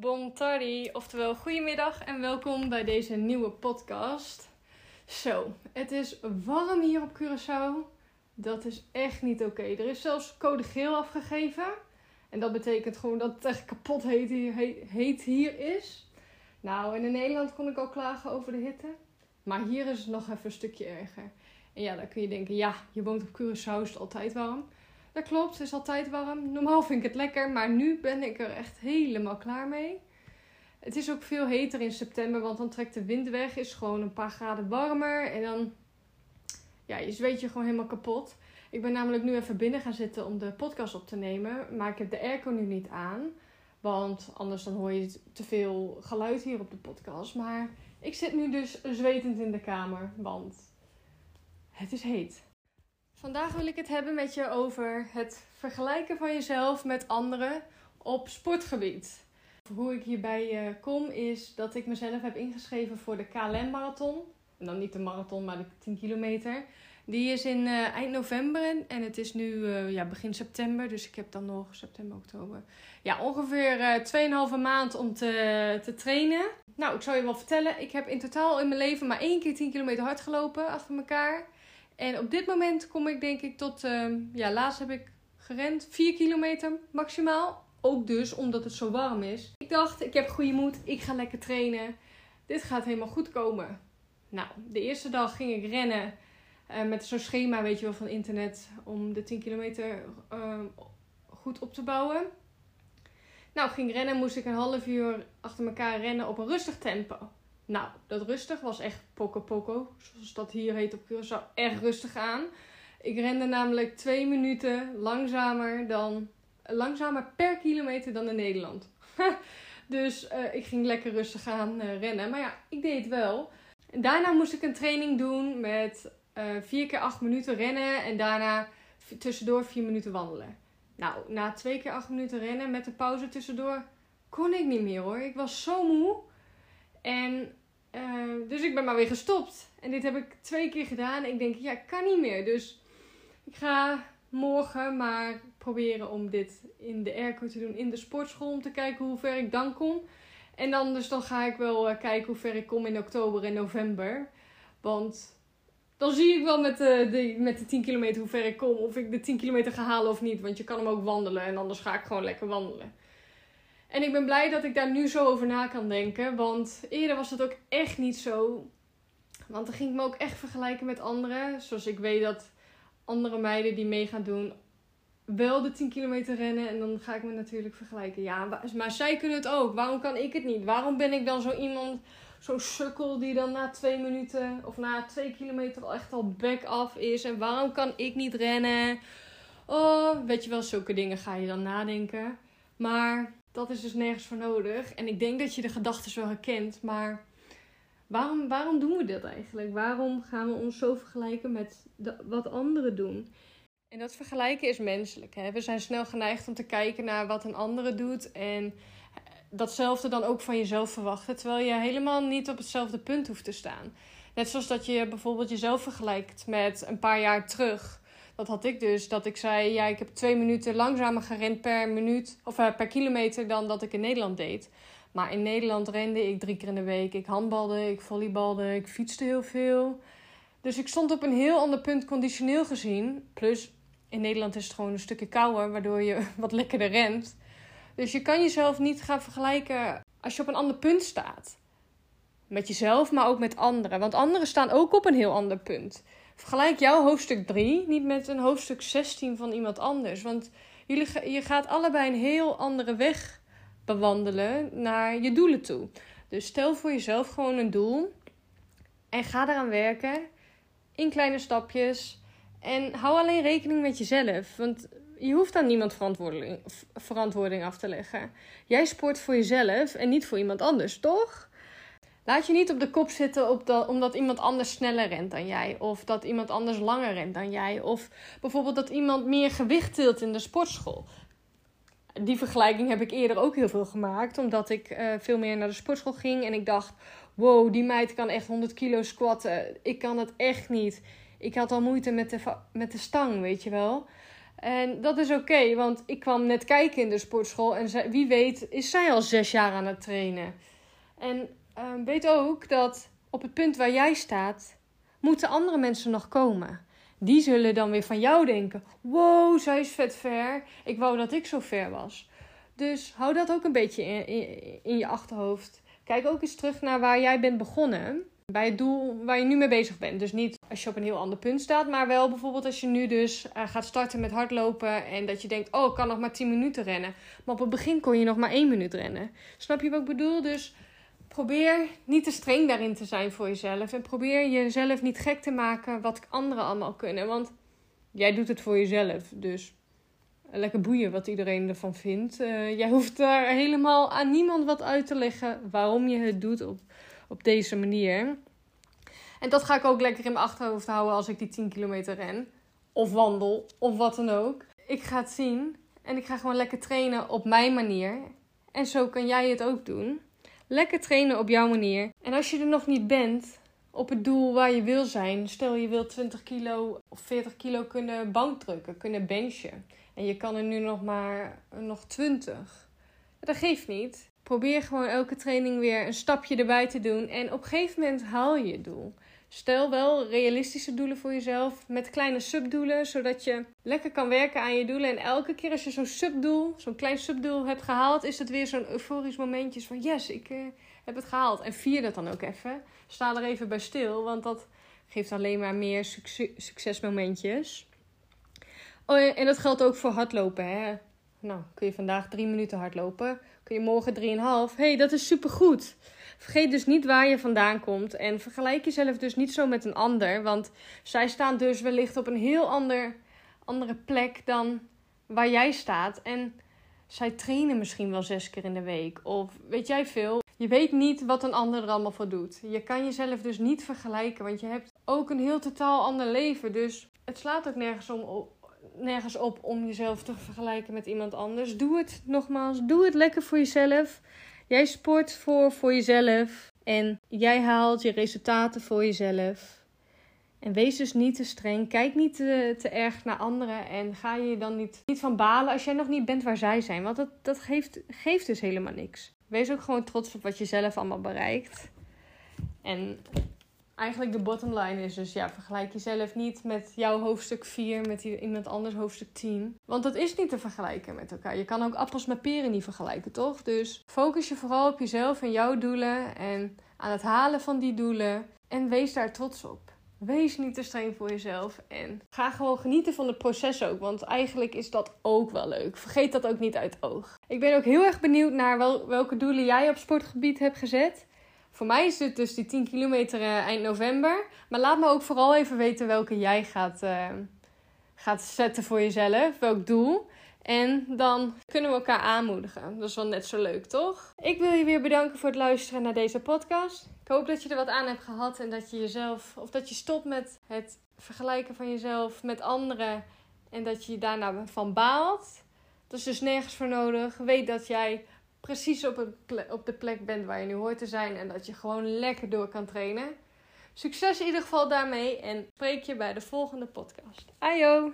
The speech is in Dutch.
Bon tardi, oftewel goedemiddag en welkom bij deze nieuwe podcast. Zo, het is warm hier op Curaçao. Dat is echt niet oké. Er is zelfs code geel afgegeven. En dat betekent gewoon dat het echt kapot heet hier, heet hier is. Nou, en in Nederland kon ik al klagen over de hitte. Maar hier is het nog even een stukje erger. En ja, dan kun je denken, ja, je woont op Curaçao, is het altijd warm. Dat klopt, het is altijd warm. Normaal vind ik het lekker, maar nu ben ik er echt helemaal klaar mee. Het is ook veel heter in september, want dan trekt de wind weg, is gewoon een paar graden warmer en dan, ja, je zweet je gewoon helemaal kapot. Ik ben namelijk nu even binnen gaan zitten om de podcast op te nemen, maar ik heb de airco nu niet aan, want anders dan hoor je te veel geluid hier op de podcast. Maar ik zit nu dus zwetend in de kamer, want het is heet. Vandaag wil ik het hebben met je over het vergelijken van jezelf met anderen op sportgebied. Hoe ik hierbij uh, kom is dat ik mezelf heb ingeschreven voor de KLM-marathon. En dan niet de marathon, maar de 10 kilometer. Die is in uh, eind november en het is nu uh, ja, begin september. Dus ik heb dan nog september, oktober. Ja, ongeveer 2,5 maand om te, te trainen. Nou, ik zal je wel vertellen. Ik heb in totaal in mijn leven maar één keer 10 kilometer hard gelopen achter elkaar. En op dit moment kom ik denk ik tot, uh, ja, laatst heb ik gerend 4 kilometer maximaal. Ook dus omdat het zo warm is. Ik dacht, ik heb goede moed, ik ga lekker trainen. Dit gaat helemaal goed komen. Nou, de eerste dag ging ik rennen uh, met zo'n schema, weet je wel, van internet. Om de 10 kilometer uh, goed op te bouwen. Nou, ging rennen, moest ik een half uur achter elkaar rennen op een rustig tempo. Nou, dat rustig was echt poco poco, zoals dat hier heet op Curaçao, erg rustig aan. Ik rende namelijk twee minuten langzamer dan, langzamer per kilometer dan in Nederland. dus uh, ik ging lekker rustig aan uh, rennen. Maar ja, ik deed het wel. Daarna moest ik een training doen met uh, vier keer acht minuten rennen en daarna tussendoor vier minuten wandelen. Nou, na twee keer acht minuten rennen met een pauze tussendoor kon ik niet meer hoor. Ik was zo moe. En uh, dus ik ben maar weer gestopt. En dit heb ik twee keer gedaan. Ik denk, ja, ik kan niet meer. Dus ik ga morgen maar proberen om dit in de airco te doen in de sportschool. Om te kijken hoe ver ik dan kom. En dan, dus dan ga ik wel uh, kijken hoe ver ik kom in oktober en november. Want dan zie ik wel met de, met de 10 kilometer hoe ver ik kom. Of ik de 10 kilometer ga halen of niet. Want je kan hem ook wandelen. En anders ga ik gewoon lekker wandelen. En ik ben blij dat ik daar nu zo over na kan denken. Want eerder was het ook echt niet zo. Want dan ging ik me ook echt vergelijken met anderen. Zoals ik weet dat andere meiden die mee gaan doen wel de 10 kilometer rennen. En dan ga ik me natuurlijk vergelijken. Ja, maar zij kunnen het ook. Waarom kan ik het niet? Waarom ben ik dan zo iemand, zo'n sukkel die dan na twee minuten of na twee kilometer al echt al back af is? En waarom kan ik niet rennen? Oh, weet je wel, zulke dingen ga je dan nadenken. Maar dat is dus nergens voor nodig. En ik denk dat je de gedachten wel herkent, maar waarom, waarom doen we dit eigenlijk? Waarom gaan we ons zo vergelijken met wat anderen doen? En dat vergelijken is menselijk. Hè? We zijn snel geneigd om te kijken naar wat een andere doet en datzelfde dan ook van jezelf verwachten, terwijl je helemaal niet op hetzelfde punt hoeft te staan. Net zoals dat je bijvoorbeeld jezelf vergelijkt met een paar jaar terug dat had ik dus. Dat ik zei, ja, ik heb twee minuten langzamer gerend per minuut of uh, per kilometer dan dat ik in Nederland deed. Maar in Nederland rende ik drie keer in de week. Ik handbalde, ik volleybalde, ik fietste heel veel. Dus ik stond op een heel ander punt conditioneel gezien. Plus, in Nederland is het gewoon een stukje kouder, waardoor je wat lekkerder rent. Dus je kan jezelf niet gaan vergelijken als je op een ander punt staat. Met jezelf, maar ook met anderen. Want anderen staan ook op een heel ander punt. Vergelijk jouw hoofdstuk 3 niet met een hoofdstuk 16 van iemand anders. Want jullie, je gaat allebei een heel andere weg bewandelen naar je doelen toe. Dus stel voor jezelf gewoon een doel en ga eraan werken in kleine stapjes. En hou alleen rekening met jezelf. Want je hoeft aan niemand verantwoording, verantwoording af te leggen. Jij sport voor jezelf en niet voor iemand anders, toch? Laat je niet op de kop zitten op dat, omdat iemand anders sneller rent dan jij. Of dat iemand anders langer rent dan jij. Of bijvoorbeeld dat iemand meer gewicht tilt in de sportschool. Die vergelijking heb ik eerder ook heel veel gemaakt. Omdat ik uh, veel meer naar de sportschool ging. En ik dacht, wow, die meid kan echt 100 kilo squatten. Ik kan het echt niet. Ik had al moeite met de, met de stang, weet je wel. En dat is oké, want ik kwam net kijken in de sportschool en wie weet is zij al zes jaar aan het trainen. En uh, weet ook dat op het punt waar jij staat, moeten andere mensen nog komen. Die zullen dan weer van jou denken: wow, zij is vet ver. Ik wou dat ik zo ver was. Dus hou dat ook een beetje in, in, je achterhoofd. Kijk ook eens terug naar waar jij bent begonnen bij het doel waar je nu mee bezig bent. Dus niet als je op een heel ander punt staat, maar wel bijvoorbeeld als je nu dus uh, gaat starten met hardlopen en dat je denkt, oh, ik kan nog maar 10 minuten rennen. Maar op het begin kon je nog maar 1 minuut rennen. Snap je wat ik bedoel? Dus probeer niet te streng daarin te zijn voor jezelf en probeer jezelf niet gek te maken wat anderen allemaal kunnen, want jij doet het voor jezelf. Dus lekker boeien wat iedereen ervan vindt. Uh, jij hoeft daar helemaal aan niemand wat uit te leggen waarom je het doet op op deze manier. En dat ga ik ook lekker in mijn achterhoofd houden als ik die 10 kilometer ren. Of wandel, of wat dan ook. Ik ga het zien en ik ga gewoon lekker trainen op mijn manier. En zo kan jij het ook doen. Lekker trainen op jouw manier. En als je er nog niet bent op het doel waar je wil zijn, stel je wilt 20 kilo of 40 kilo kunnen bankdrukken, kunnen benchen. En je kan er nu nog maar nog 20. Dat geeft niet. Probeer gewoon elke training weer een stapje erbij te doen. En op een gegeven moment haal je je doel. Stel wel realistische doelen voor jezelf met kleine subdoelen, zodat je lekker kan werken aan je doelen. En elke keer als je zo'n subdoel, zo'n klein subdoel hebt gehaald, is het weer zo'n euforisch momentje van yes, ik uh, heb het gehaald. En vier dat dan ook even. Sta er even bij stil, want dat geeft alleen maar meer succesmomentjes. Oh, en dat geldt ook voor hardlopen. Hè? Nou, kun je vandaag drie minuten hardlopen kun je morgen 3,5. hey, dat is supergoed. Vergeet dus niet waar je vandaan komt. En vergelijk jezelf dus niet zo met een ander. Want zij staan dus wellicht op een heel ander, andere plek dan waar jij staat. En zij trainen misschien wel zes keer in de week. Of weet jij veel. Je weet niet wat een ander er allemaal voor doet. Je kan jezelf dus niet vergelijken. Want je hebt ook een heel totaal ander leven. Dus het slaat ook nergens om nergens op om jezelf te vergelijken met iemand anders. Doe het nogmaals. Doe het lekker voor jezelf. Jij sport voor, voor jezelf. En jij haalt je resultaten voor jezelf. En wees dus niet te streng. Kijk niet te, te erg naar anderen. En ga je dan niet, niet van balen als jij nog niet bent waar zij zijn. Want dat, dat geeft, geeft dus helemaal niks. Wees ook gewoon trots op wat je zelf allemaal bereikt. En eigenlijk de bottom line is dus, ja, vergelijk jezelf niet met jouw hoofdstuk 4 met iemand anders hoofdstuk 10. Want dat is niet te vergelijken met elkaar. Je kan ook appels met peren niet vergelijken, toch? Dus focus je vooral op jezelf en jouw doelen en aan het halen van die doelen. En wees daar trots op. Wees niet te streng voor jezelf en ga gewoon genieten van het proces ook, want eigenlijk is dat ook wel leuk. Vergeet dat ook niet uit oog. Ik ben ook heel erg benieuwd naar wel, welke doelen jij op sportgebied hebt gezet. Voor mij is het dus die 10 kilometer uh, eind november. Maar laat me ook vooral even weten welke jij gaat, uh, gaat zetten voor jezelf. Welk doel. En dan kunnen we elkaar aanmoedigen. Dat is wel net zo leuk, toch? Ik wil je weer bedanken voor het luisteren naar deze podcast. Ik hoop dat je er wat aan hebt gehad en dat je jezelf, of dat je stopt met het vergelijken van jezelf met anderen en dat je daarna van baalt. Dat is dus nergens voor nodig. Weet dat jij precies op, op de plek bent waar je nu hoort te zijn en dat je gewoon lekker door kan trainen. Succes in ieder geval daarmee en spreek je bij de volgende podcast. Ajo!